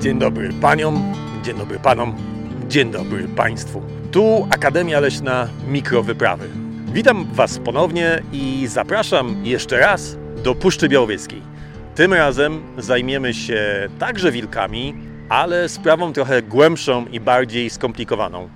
Dzień dobry paniom, dzień dobry panom, dzień dobry państwu. Tu Akademia Leśna Mikrowyprawy. Witam was ponownie i zapraszam jeszcze raz do Puszczy Białowieskiej. Tym razem zajmiemy się także wilkami, ale sprawą trochę głębszą i bardziej skomplikowaną.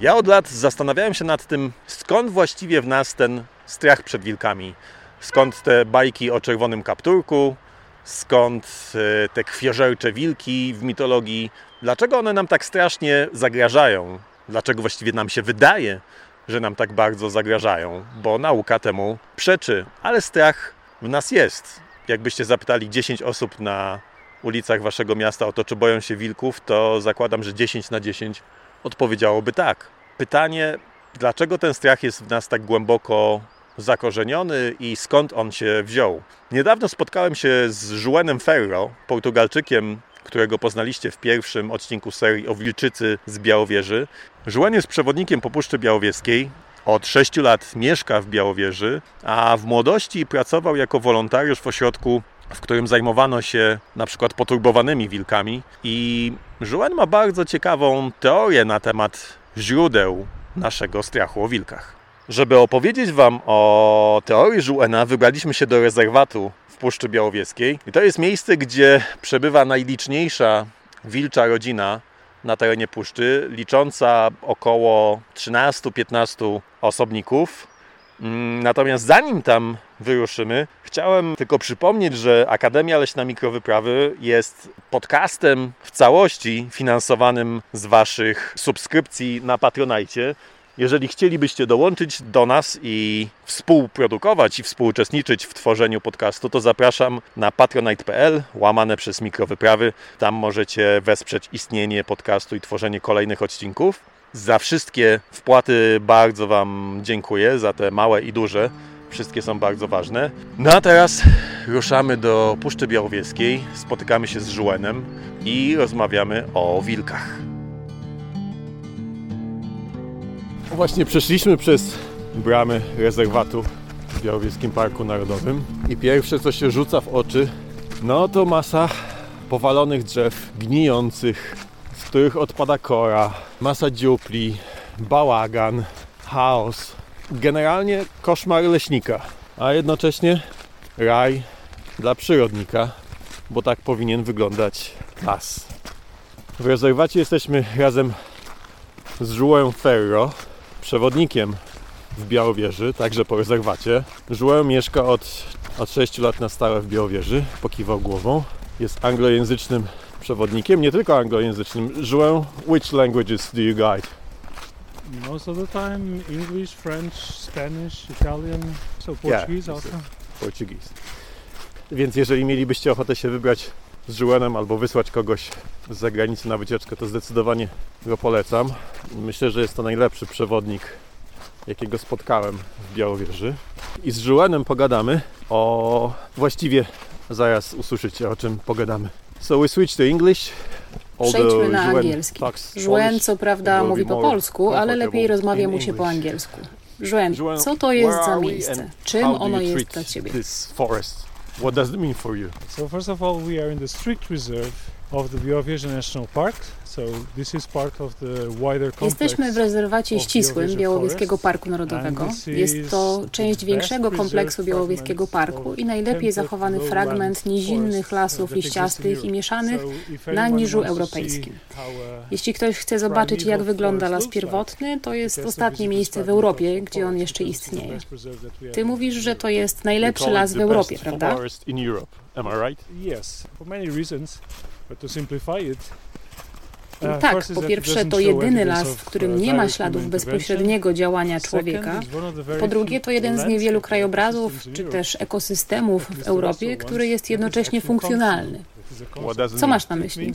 Ja od lat zastanawiałem się nad tym, skąd właściwie w nas ten strach przed wilkami. Skąd te bajki o czerwonym kapturku, skąd e, te krwiożercze wilki w mitologii, dlaczego one nam tak strasznie zagrażają, dlaczego właściwie nam się wydaje, że nam tak bardzo zagrażają, bo nauka temu przeczy, ale strach w nas jest. Jakbyście zapytali 10 osób na ulicach waszego miasta o to, czy boją się wilków, to zakładam, że 10 na 10 odpowiedziałoby tak. Pytanie, dlaczego ten strach jest w nas tak głęboko zakorzeniony i skąd on się wziął? Niedawno spotkałem się z Juanem Ferro, Portugalczykiem, którego poznaliście w pierwszym odcinku serii o wilczycy z Białowieży. Juan jest przewodnikiem po Puszczy Białowieskiej. Od 6 lat mieszka w Białowieży, a w młodości pracował jako wolontariusz w ośrodku w którym zajmowano się na przykład poturbowanymi wilkami. I Juan ma bardzo ciekawą teorię na temat źródeł naszego strachu o wilkach. Żeby opowiedzieć Wam o teorii Juena, wybraliśmy się do rezerwatu w Puszczy Białowieskiej. I to jest miejsce, gdzie przebywa najliczniejsza wilcza rodzina na terenie puszczy, licząca około 13-15 osobników. Natomiast zanim tam wyruszymy, chciałem tylko przypomnieć, że Akademia Leśna Mikrowyprawy jest podcastem w całości finansowanym z Waszych subskrypcji na Patronajcie. Jeżeli chcielibyście dołączyć do nas i współprodukować i współuczestniczyć w tworzeniu podcastu, to zapraszam na patronite.pl łamane przez mikrowyprawy. Tam możecie wesprzeć istnienie podcastu i tworzenie kolejnych odcinków. Za wszystkie wpłaty bardzo Wam dziękuję, za te małe i duże. Wszystkie są bardzo ważne. No a teraz ruszamy do Puszczy Białowieskiej, spotykamy się z Żuenem i rozmawiamy o wilkach. Właśnie przeszliśmy przez bramy rezerwatu w Białowieskim Parku Narodowym i pierwsze co się rzuca w oczy, no to masa powalonych drzew, gnijących, z których odpada kora, masa dziupli, bałagan, chaos. Generalnie koszmar leśnika, a jednocześnie raj dla przyrodnika, bo tak powinien wyglądać las. W rezerwacie jesteśmy razem z Żułem Ferro, przewodnikiem w Białowieży, także po rezerwacie. Żułem mieszka od, od 6 lat na stałe w Białowieży, pokiwał głową. Jest anglojęzycznym przewodnikiem, nie tylko anglojęzycznym. Żułem, which languages do you guide? Most of the time, English, French, Spanish, Italian, so Portuguese also. Portuguese. Więc jeżeli mielibyście ochotę się wybrać z Żuenem albo wysłać kogoś z zagranicy na wycieczkę, to zdecydowanie go polecam. Myślę, że jest to najlepszy przewodnik, jakiego spotkałem w Białowieży. I z Żuenem pogadamy o... Właściwie zaraz usłyszycie, o czym pogadamy. So we switch to English. Przejdźmy na angielski. Żuen co prawda mówi po polsku, ale lepiej rozmawia mu się po angielsku. Żuen, co to jest za miejsce? Czym ono jest dla Ciebie? What does it mean for you? So first of all, we are in the strict reserve of the Białowieża National Park. So this is part of the wider complex Jesteśmy w rezerwacie ścisłym Białowieskiego Parku Narodowego. Jest to część większego kompleksu Białowieskiego Parku i najlepiej zachowany fragment nizinnych lasów liściastych i mieszanych na niżu europejskim. Jeśli ktoś chce zobaczyć, jak wygląda las pierwotny, to jest ostatnie miejsce w Europie, gdzie on jeszcze istnieje. Ty mówisz, że to jest najlepszy las w Europie, prawda? Yes, for many reasons, it, tak, po pierwsze to jedyny las, w którym nie ma śladów bezpośredniego działania człowieka. Po drugie to jeden z niewielu krajobrazów czy też ekosystemów w Europie, który jest jednocześnie funkcjonalny. Co masz na myśli?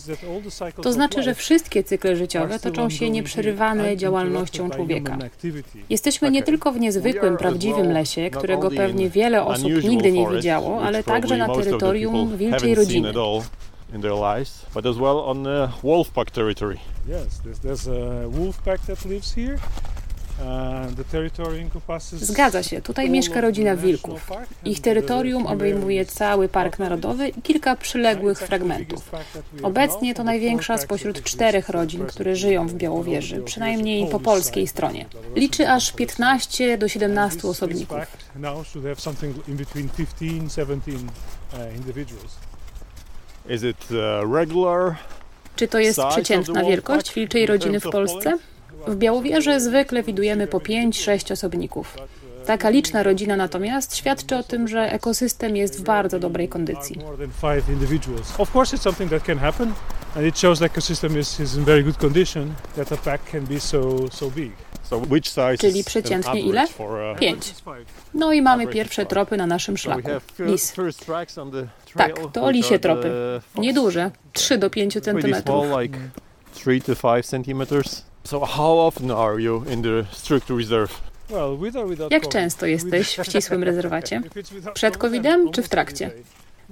To znaczy, że wszystkie cykle życiowe toczą się nieprzerywane działalnością człowieka. Jesteśmy nie tylko w niezwykłym, prawdziwym lesie, którego pewnie wiele osób nigdy nie widziało, ale także na terytorium wilczej rodziny in their lives, but as well on uh, wolf pack territory. Yes, there's, there's a wolf pack that lives here. Zgadza się, tutaj mieszka rodzina wilków. Ich terytorium obejmuje cały Park Narodowy i kilka przyległych fragmentów. Obecnie to największa spośród czterech rodzin, które żyją w Białowieży, przynajmniej po polskiej stronie. Liczy aż 15 do 17 osobników. Is it uh, regular czy to jest przeciętna wielkość wilczej rodziny w Polsce? W Białowieży zwykle widujemy po 5-6 osobników. Taka liczna rodzina natomiast świadczy o tym, że ekosystem jest w bardzo dobrej kondycji. That can happen and it shows the ecosystem is, is in very good condition that a pack can be so so big. Czyli przeciętnie ile? Uh, Pięć. No i mamy pierwsze tropy na naszym szlaku. Lis. Tak, to lisie tropy. Nieduże, 3 do 5 centymetrów. 3 to 5 centimeters. So how often are you in the strict reserve? Jak często jesteś w ścisłym rezerwacie? Przed COVID-em czy w trakcie?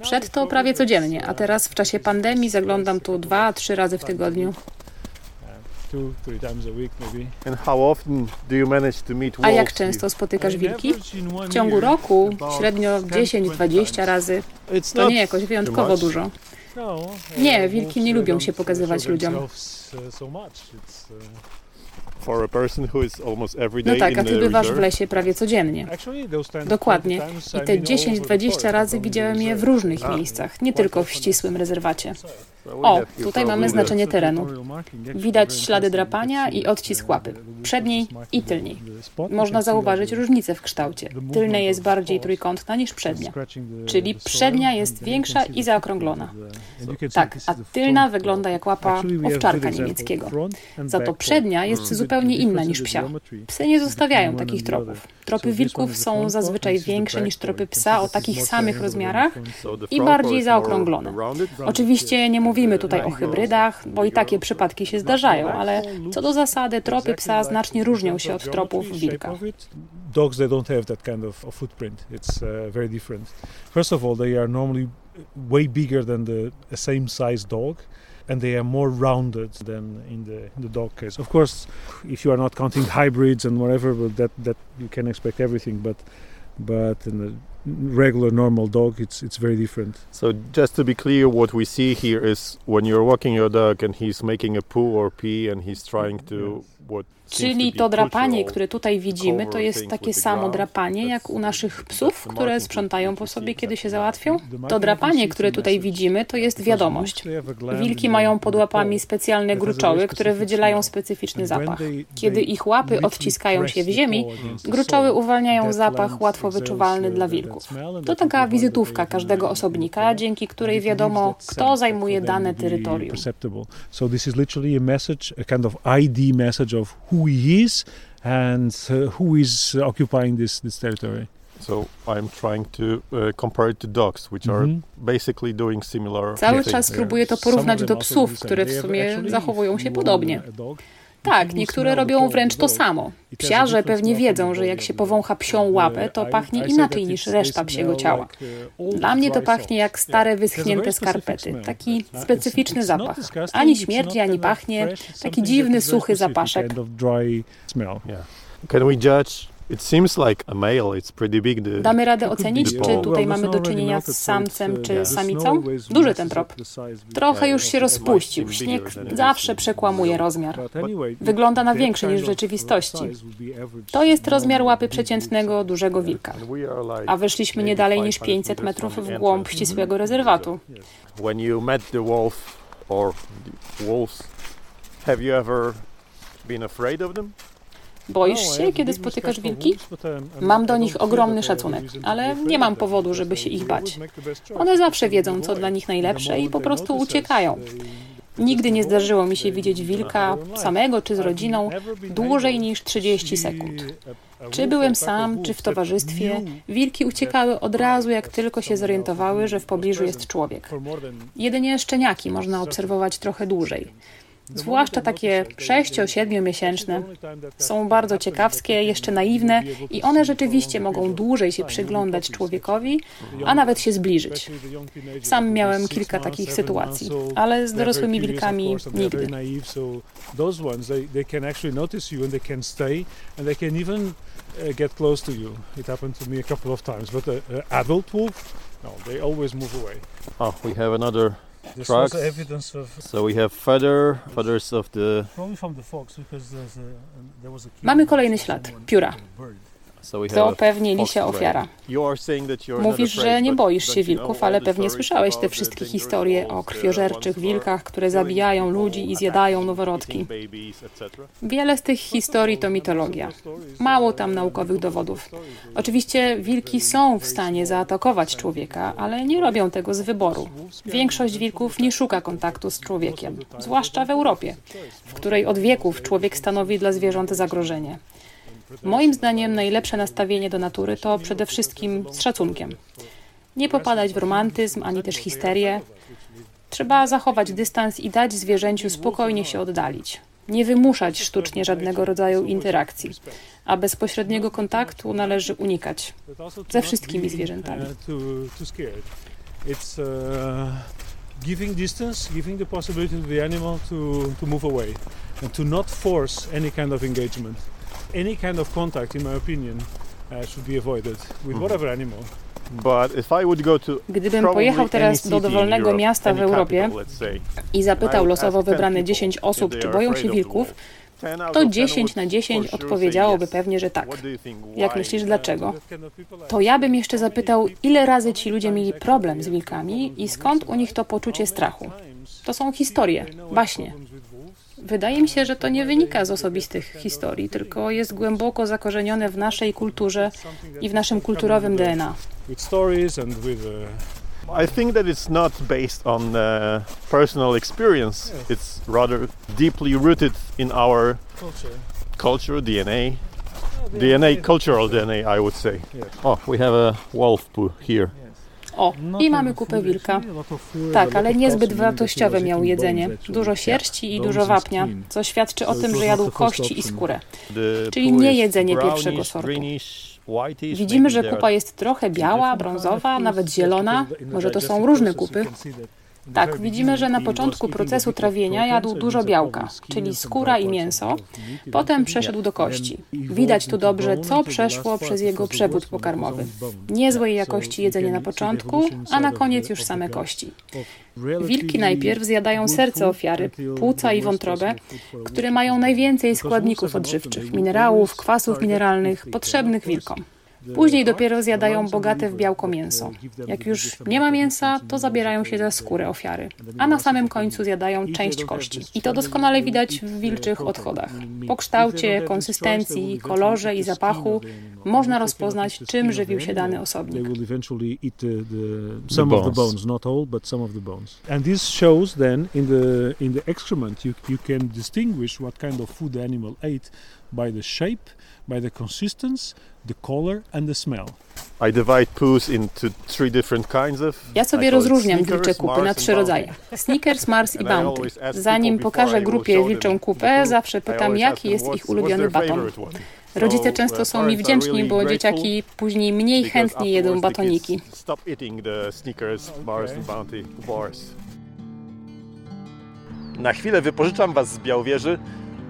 Przed to prawie codziennie, a teraz w czasie pandemii zaglądam tu dwa, trzy razy w tygodniu. A jak często spotykasz wilki? W ciągu roku średnio 10-20 razy. To nie jakoś wyjątkowo dużo. No, nie, wilki nie lubią się pokazywać ludziom. No tak, a ty bywasz w lesie prawie codziennie. Dokładnie. I te 10-20 razy widziałem je w różnych miejscach, nie tylko w ścisłym rezerwacie. O, tutaj mamy znaczenie terenu. Widać ślady drapania i odcisk łapy, przedniej i tylniej. Można zauważyć różnicę w kształcie. Tylna jest bardziej trójkątna niż przednia, czyli przednia jest większa i zaokrąglona. Tak, a tylna wygląda jak łapa owczarka niemieckiego. Za to przednia jest zupełnie inna niż psia. Psy nie zostawiają takich tropów. Tropy wilków są zazwyczaj większe niż tropy psa o takich samych rozmiarach i bardziej zaokrąglone. Oczywiście nie mówimy tutaj o hybrydach, bo i takie przypadki się zdarzają, ale co do zasady tropy psa znacznie różnią się od tropów wilka. Dogs they don't have that kind of, of footprint. It's uh, very different. First of all, they are normally way bigger than the same size dog and they are more rounded than in the in the dog case. Of course, if you are not counting hybrids and whatever, but that that you can expect everything. But but in a regular normal dog, it's it's very different. So just to be clear, what we see here is when you're walking your dog and he's making a poo or pee and he's trying to what Czyli to drapanie, które tutaj widzimy, to jest takie samo drapanie jak u naszych psów, które sprzątają po sobie, kiedy się załatwią? To drapanie, które tutaj widzimy, to jest wiadomość. Wilki mają pod łapami specjalne gruczoły, które wydzielają specyficzny zapach. Kiedy ich łapy odciskają się w ziemi, gruczoły uwalniają zapach łatwo wyczuwalny dla wilków. To taka wizytówka każdego osobnika, dzięki której wiadomo, kto zajmuje dane terytorium. So this is literally a message, a kind of ID message of who who he is and who is occupying this, this territory. So I'm trying to uh, compare it to dogs, which are mm -hmm. basically doing similar Cały czas próbuję to porównać do psów, które w sumie zachowują się podobnie. Tak, niektóre robią wręcz to samo. Psiarze pewnie wiedzą, że jak się powącha psią łapę, to pachnie inaczej niż reszta psiego ciała. Dla mnie to pachnie jak stare, wyschnięte skarpety. Taki specyficzny zapach. Ani śmierdzi, ani pachnie. Taki dziwny, suchy zapaszek. Can we judge Damy radę ocenić, czy tutaj mamy do czynienia z samcem czy samicą? Duży ten trop. Trochę już się rozpuścił. Śnieg zawsze przekłamuje rozmiar. Wygląda na większy niż w rzeczywistości. To jest rozmiar łapy przeciętnego dużego wilka. A wyszliśmy nie dalej niż 500 metrów w głąb ścisłego rezerwatu. When you met the wolf or the wolves, have you ever been afraid of them? Boisz się, kiedy spotykasz wilki? Mam do nich ogromny szacunek, ale nie mam powodu, żeby się ich bać. One zawsze wiedzą, co dla nich najlepsze i po prostu uciekają. Nigdy nie zdarzyło mi się widzieć wilka samego czy z rodziną dłużej niż 30 sekund. Czy byłem sam, czy w towarzystwie, wilki uciekały od razu, jak tylko się zorientowały, że w pobliżu jest człowiek. Jedynie szczeniaki można obserwować trochę dłużej. Zwłaszcza takie 6-7 miesięczne. Są bardzo ciekawskie, jeszcze naiwne i one rzeczywiście mogą dłużej się przyglądać człowiekowi, a nawet się zbliżyć. Sam miałem kilka takich sytuacji, ale z dorosłymi wilkami nigdy. get close to you. It happened to me a couple of times, but an adult wolf, no, they always move away. Oh, we have another this trucks. was evidence of. So we have feather, feathers of the. Probably from the fox because there's a, there was a. Mamy kolejny ślad. Pióra. To pewnie lisia ofiara. Mówisz, że nie boisz się wilków, ale pewnie słyszałeś te wszystkie historie o krwiożerczych wilkach, które zabijają ludzi i zjadają noworodki. Wiele z tych historii to mitologia. Mało tam naukowych dowodów. Oczywiście wilki są w stanie zaatakować człowieka, ale nie robią tego z wyboru. Większość wilków nie szuka kontaktu z człowiekiem, zwłaszcza w Europie, w której od wieków człowiek stanowi dla zwierząt zagrożenie. Moim zdaniem najlepsze nastawienie do natury to przede wszystkim z szacunkiem. Nie popadać w romantyzm ani też histerię. Trzeba zachować dystans i dać zwierzęciu spokojnie się oddalić. Nie wymuszać sztucznie żadnego rodzaju interakcji, a bezpośredniego kontaktu należy unikać ze wszystkimi zwierzętami. It's uh, giving distance, giving the possibility to the animal to, to move away and to not force any kind of engagement any kind of contact, in my opinion, uh, should be avoided with mhm. whatever animal. Gdybym pojechał teraz do dowolnego miasta w Europie i zapytał losowo wybrane 10 osób, czy boją się wilków, to 10 na 10 odpowiedziałoby pewnie, że tak. Jak myślisz, dlaczego? To ja bym jeszcze zapytał, ile razy ci ludzie mieli problem z wilkami i skąd u nich to poczucie strachu. To są historie, baśnie. Wydaje mi się, że to nie wynika z osobistych historii, tylko jest głęboko zakorzenione w naszej kulturze i w naszym kulturowym DNA. I think that it's not based on uh, personal experience. It's rather deeply rooted in our culture, DNA. DNA, cultural DNA, I would say. Oh, we have a wolf poo here. O, no i mamy kupę wilka. Tak, ale niezbyt wartościowe miał jedzenie. Dużo sierści i dużo wapnia, co świadczy o tym, że jadł kości i skórę. Czyli nie jedzenie pierwszego sortu. Widzimy, że kupa jest trochę biała, brązowa, nawet zielona. Może to są różne kupy. Tak, widzimy, że na początku procesu trawienia jadł dużo białka, czyli skóra i mięso, potem przeszedł do kości. Widać tu dobrze, co przeszło przez jego przewód pokarmowy. Niezłej jakości jedzenie na początku, a na koniec już same kości. Wilki najpierw zjadają serce ofiary, płuca i wątrobę, które mają najwięcej składników odżywczych, minerałów, kwasów mineralnych potrzebnych wilkom. Później dopiero zjadają bogate w białko mięso. Jak już nie ma mięsa, to zabierają się za skórę ofiary, a na samym końcu zjadają część kości. I to doskonale widać w wilczych odchodach. Po kształcie, konsystencji, kolorze i zapachu można rozpoznać, czym żywił się dany osobnik. Some of the bones, not all, but some of the bones. And this shows then in the in the excrement you you can distinguish what kind of food the animal ate by the shape, by the consistence, the color and the smell. I divide poos into three different kinds of. Ja sobie rozróżniam wilcze kupy na trzy rodzaje: Snickers, Mars i Bounty. Zanim pokażę grupie wilczą kupę, zawsze pytam, jaki jest ich ulubiony baton. Rodzice często są mi wdzięczni, bo dzieciaki później mniej chętnie jedzą batoniki. Na chwilę wypożyczam Was z Białowieży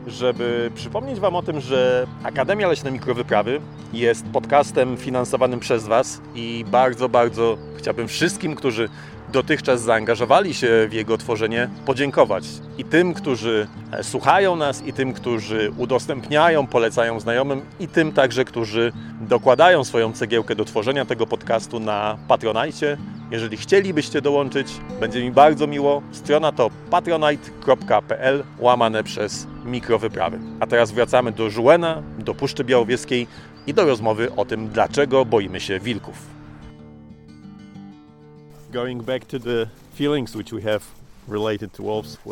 żeby przypomnieć Wam o tym, że Akademia Leśne Mikrowyprawy jest podcastem finansowanym przez Was i bardzo, bardzo chciałbym wszystkim, którzy dotychczas zaangażowali się w jego tworzenie, podziękować. I tym, którzy e, słuchają nas, i tym, którzy udostępniają, polecają znajomym, i tym także, którzy dokładają swoją cegiełkę do tworzenia tego podcastu na Patronajcie. Jeżeli chcielibyście dołączyć, będzie mi bardzo miło. Strona to patronite.pl łamane przez mikrowyprawy. A teraz wracamy do Żułena, do Puszczy Białowieskiej i do rozmowy o tym, dlaczego boimy się wilków. Going back to the feelings which we have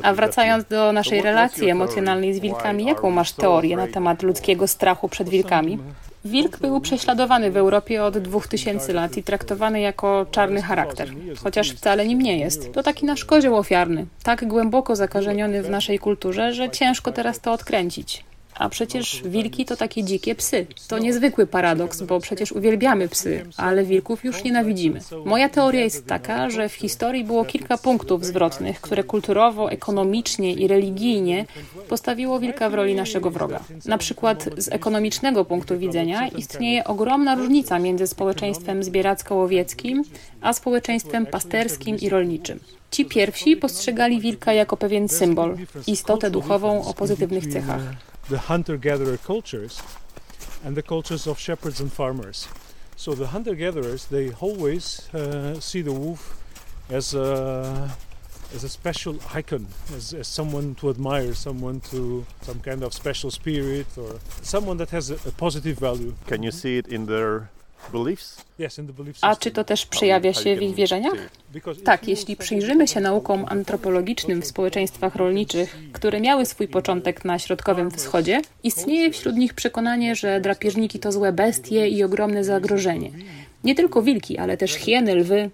A wracając do naszej relacji emocjonalnej z wilkami, jaką masz teorię na temat ludzkiego strachu przed wilkami? Wilk był prześladowany w Europie od 2000 lat i traktowany jako czarny charakter, chociaż wcale nim nie jest. To taki nasz kozioł ofiarny, tak głęboko zakorzeniony w naszej kulturze, że ciężko teraz to odkręcić. A przecież wilki to takie dzikie psy. To niezwykły paradoks, bo przecież uwielbiamy psy, ale wilków już nienawidzimy. Moja teoria jest taka, że w historii było kilka punktów zwrotnych, które kulturowo, ekonomicznie i religijnie postawiło wilka w roli naszego wroga. Na przykład z ekonomicznego punktu widzenia istnieje ogromna różnica między społeczeństwem zbieracko-łowieckim a społeczeństwem pasterskim i rolniczym. Ci pierwsi postrzegali wilka jako pewien symbol, istotę duchową o pozytywnych cechach. The hunter-gatherer cultures and the cultures of shepherds and farmers. So the hunter-gatherers they always uh, see the wolf as a as a special icon, as, as someone to admire, someone to some kind of special spirit, or someone that has a, a positive value. Can you see it in their A czy to też przejawia się w ich wierzeniach? Tak, jeśli przyjrzymy się naukom antropologicznym w społeczeństwach rolniczych, które miały swój początek na Środkowym Wschodzie, istnieje wśród nich przekonanie, że drapieżniki to złe bestie i ogromne zagrożenie. Nie tylko wilki, ale też hieny, lwy,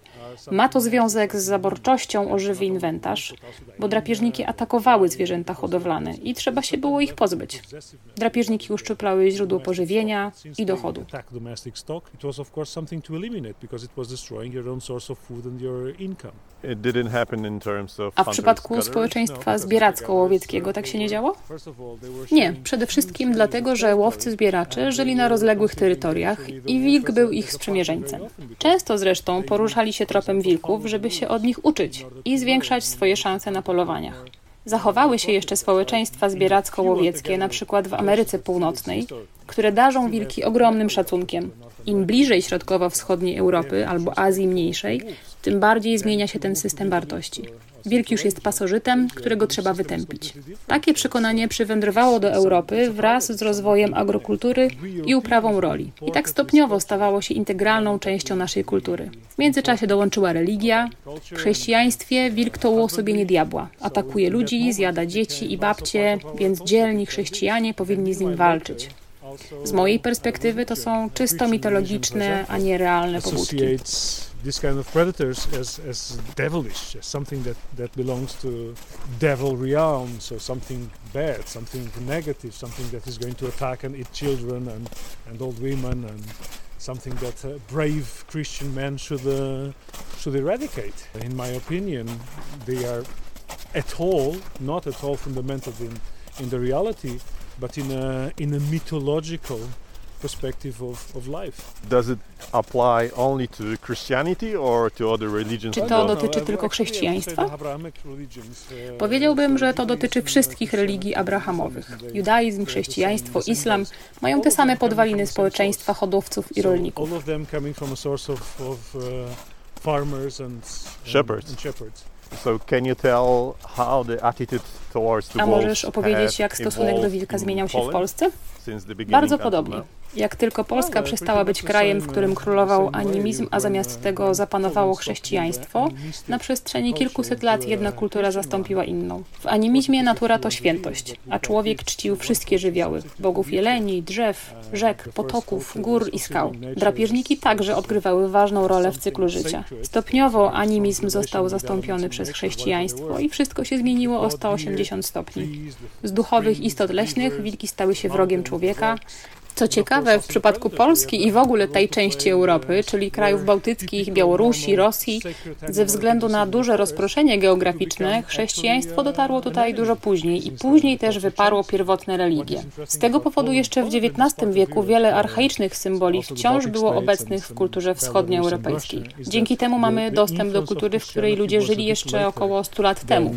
ma to związek z zaborczością o żywy inwentarz, bo drapieżniki atakowały zwierzęta hodowlane i trzeba się było ich pozbyć. Drapieżniki uszczuplały źródło pożywienia i dochodu. A w przypadku społeczeństwa zbieracko-łowieckiego tak się nie działo? Nie, przede wszystkim dlatego, że łowcy-zbieracze żyli na rozległych terytoriach i wilk był ich sprzymierzeńcem. Często zresztą poruszali się tropem wilków, żeby się od nich uczyć i zwiększać swoje szanse na polowaniach. Zachowały się jeszcze społeczeństwa zbieracko-łowieckie, na przykład w Ameryce Północnej, które darzą wilki ogromnym szacunkiem. Im bliżej środkowo-wschodniej Europy albo Azji Mniejszej, tym bardziej zmienia się ten system wartości. Wilk już jest pasożytem, którego trzeba wytępić. Takie przekonanie przywędrowało do Europy wraz z rozwojem agrokultury i uprawą roli. I tak stopniowo stawało się integralną częścią naszej kultury. W międzyczasie dołączyła religia. W chrześcijaństwie wilk to uosobienie diabła. Atakuje ludzi, zjada dzieci i babcie, więc dzielni chrześcijanie powinni z nim walczyć. Z mojej perspektywy to są czysto mitologiczne, a nie realne pobudki. kind of predators as, devilish, as something that, belongs to devil realm, so something bad, something something that is going to attack and eat children and, old women, something that uh, brave Christian men should uh, should eradicate. In my opinion, they are at all not at all fundamental in, in the reality, but in a in a mythological perspective of, of life. Does it apply only to Christianity or to other religions? Czy to dotyczy tylko chrześcijaństwa? Uh, Powiedziałbym, że to dotyczy wszystkich religii abrahamowych. Judaizm, chrześcijaństwo, islam mają te same podwaliny społeczeństwa hodowców i rolników. Shepherds. So can you tell how the attitude towards the A możesz opowiedzieć, jak stosunek do wilka zmieniał się w Polsce? Bardzo podobnie. Jak tylko Polska przestała być krajem, w którym królował animizm, a zamiast tego zapanowało chrześcijaństwo, na przestrzeni kilkuset lat jedna kultura zastąpiła inną. W animizmie natura to świętość, a człowiek czcił wszystkie żywioły bogów jeleni, drzew, rzek, potoków, gór i skał. Drapieżniki także odgrywały ważną rolę w cyklu życia. Stopniowo animizm został zastąpiony przez chrześcijaństwo i wszystko się zmieniło o 180 stopni. Z duchowych istot leśnych wilki stały się wrogiem człowieka, co ciekawe, w przypadku Polski i w ogóle tej części Europy, czyli krajów bałtyckich, Białorusi, Rosji, ze względu na duże rozproszenie geograficzne, chrześcijaństwo dotarło tutaj dużo później i później też wyparło pierwotne religie. Z tego powodu jeszcze w XIX wieku wiele archaicznych symboli wciąż było obecnych w kulturze wschodnioeuropejskiej. Dzięki temu mamy dostęp do kultury, w której ludzie żyli jeszcze około 100 lat temu.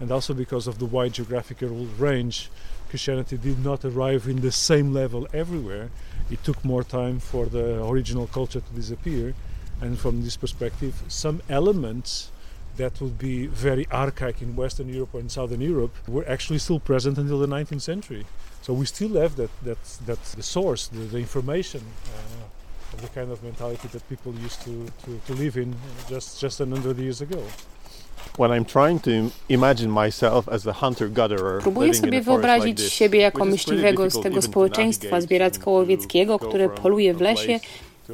And also because of the wide geographical range Christianity did not arrive in the same level everywhere. It took more time for the original culture to disappear. And from this perspective, some elements that would be very archaic in Western Europe or in Southern Europe were actually still present until the 19th century. So we still have that, that, that the source, the, the information uh, of the kind of mentality that people used to, to, to live in just, just 100 years ago. Próbuję sobie wyobrazić siebie jako myśliwego z tego społeczeństwa zbieracko-łowieckiego, które poluje w lesie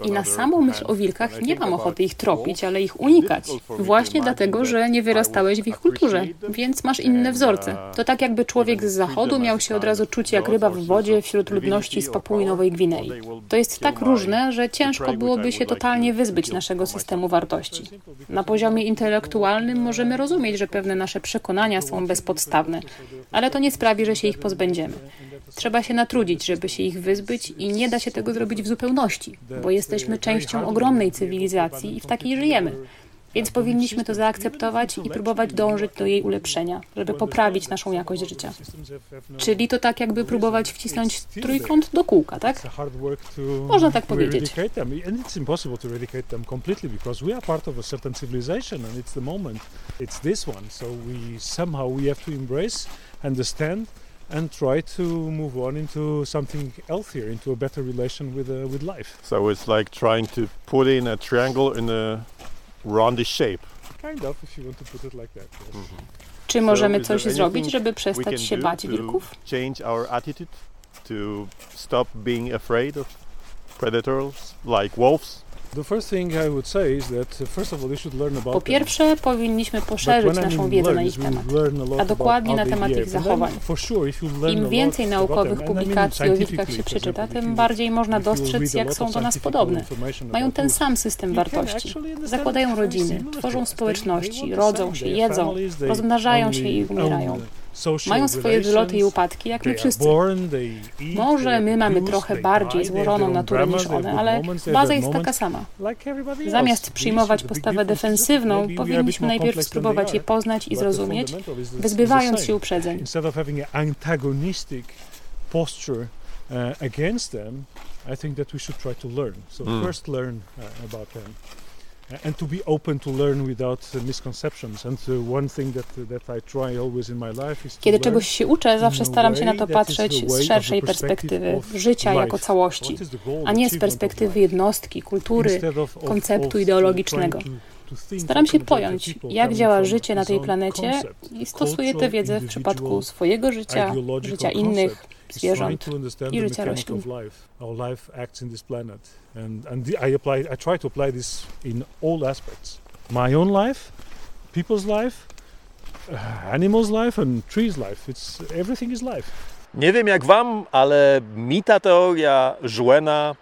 i na samą myśl o wilkach nie mam ochoty ich tropić, ale ich unikać. Właśnie dlatego, że nie wyrastałeś w ich kulturze, więc masz inne wzorce. To tak jakby człowiek z zachodu miał się od razu czuć jak ryba w wodzie wśród ludności z Papui Nowej Gwinei. To jest tak różne, że ciężko byłoby się totalnie wyzbyć naszego systemu wartości. Na poziomie intelektualnym możemy rozumieć, że pewne nasze przekonania są bezpodstawne, ale to nie sprawi, że się ich pozbędziemy. Trzeba się natrudzić, żeby się ich wyzbyć i nie da się tego zrobić w zupełności, bo jesteśmy częścią ogromnej cywilizacji i w takiej żyjemy. Więc powinniśmy to zaakceptować i próbować dążyć do jej ulepszenia, żeby poprawić naszą jakość życia. Czyli to tak jakby próbować wcisnąć trójkąt do kółka, tak? Można tak powiedzieć. understand and try to move on into something healthier, into a better relation with uh, with life. So it's like trying to put in a triangle in a roundish shape. Kind of, if you want to put it like that. Yes. Mm -hmm. Czy możemy coś zrobić, żeby przestać się bać wilków? Change our attitude to stop being afraid of predators like wolves. Po pierwsze, powinniśmy poszerzyć naszą wiedzę na ich temat, a dokładnie na temat ich zachowań. Im więcej naukowych publikacji o wilkach się przeczyta, tym bardziej można dostrzec, jak są do nas podobne. Mają ten sam system wartości. Zakładają rodziny, tworzą społeczności, rodzą się, jedzą, rozmnażają się i umierają. Mają swoje wyloty i upadki, jak my wszyscy. Może my mamy trochę bardziej złożoną naturę niż one, ale baza jest taka sama. Zamiast przyjmować postawę defensywną, powinniśmy najpierw spróbować je poznać i zrozumieć, wyzbywając się uprzedzeń. Uh, against them, I think that we should try to learn. So mm. first learn uh, about them. Uh, and to be open to learn without uh, misconceptions. And uh, one thing that that I try always in my life is Kiedy czegoś się uczę, zawsze staram się na to patrzeć z szerszej perspektywy życia jako całości, a nie z perspektywy jednostki, kultury, konceptu ideologicznego. Staram się pojąć, jak działa życie na tej planecie i stosuję tę wiedzę w przypadku swojego życia, życia innych, zwierząt i życia roślin. And, and I apply, I try to apply this in all aspects. My own life, people's life, uh, animals' life and trees' life. It's, everything is life. Nie wiem jak wam, ale mi ta teoria Żuena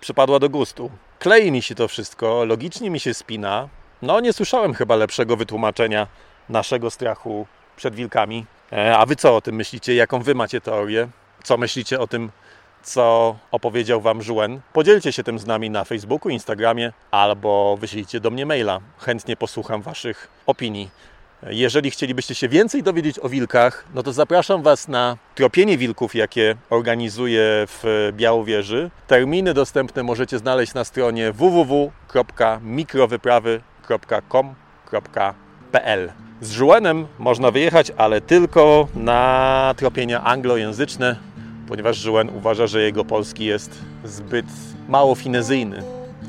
przypadła do gustu. Klei mi się to wszystko, logicznie mi się spina. No, nie słyszałem chyba lepszego wytłumaczenia naszego strachu przed wilkami. E, a wy co o tym myślicie? Jaką wy macie teorię? Co myślicie o tym, co opowiedział Wam Żuen? Podzielcie się tym z nami na Facebooku, Instagramie albo wyślijcie do mnie maila. Chętnie posłucham Waszych opinii. Jeżeli chcielibyście się więcej dowiedzieć o wilkach, no to zapraszam Was na tropienie wilków, jakie organizuję w Białowieży. Terminy dostępne możecie znaleźć na stronie www.mikrowyprawy.com.pl. Z Żuenem można wyjechać, ale tylko na tropienia anglojęzyczne, ponieważ Żuen uważa, że jego polski jest zbyt mało finezyjny,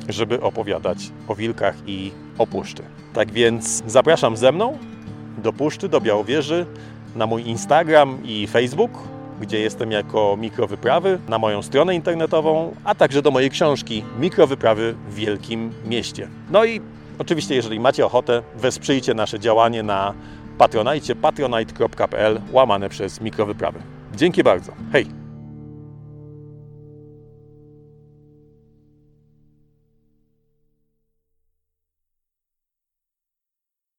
żeby opowiadać o wilkach i o puszczy. Tak więc zapraszam ze mną do puszczy, do Białowieży, na mój Instagram i Facebook, gdzie jestem jako mikrowyprawy, na moją stronę internetową, a także do mojej książki Mikrowyprawy w Wielkim Mieście. No i oczywiście, jeżeli macie ochotę, wesprzyjcie nasze działanie na patronite patronite.pl łamane przez mikrowyprawy. Dzięki bardzo. Hej!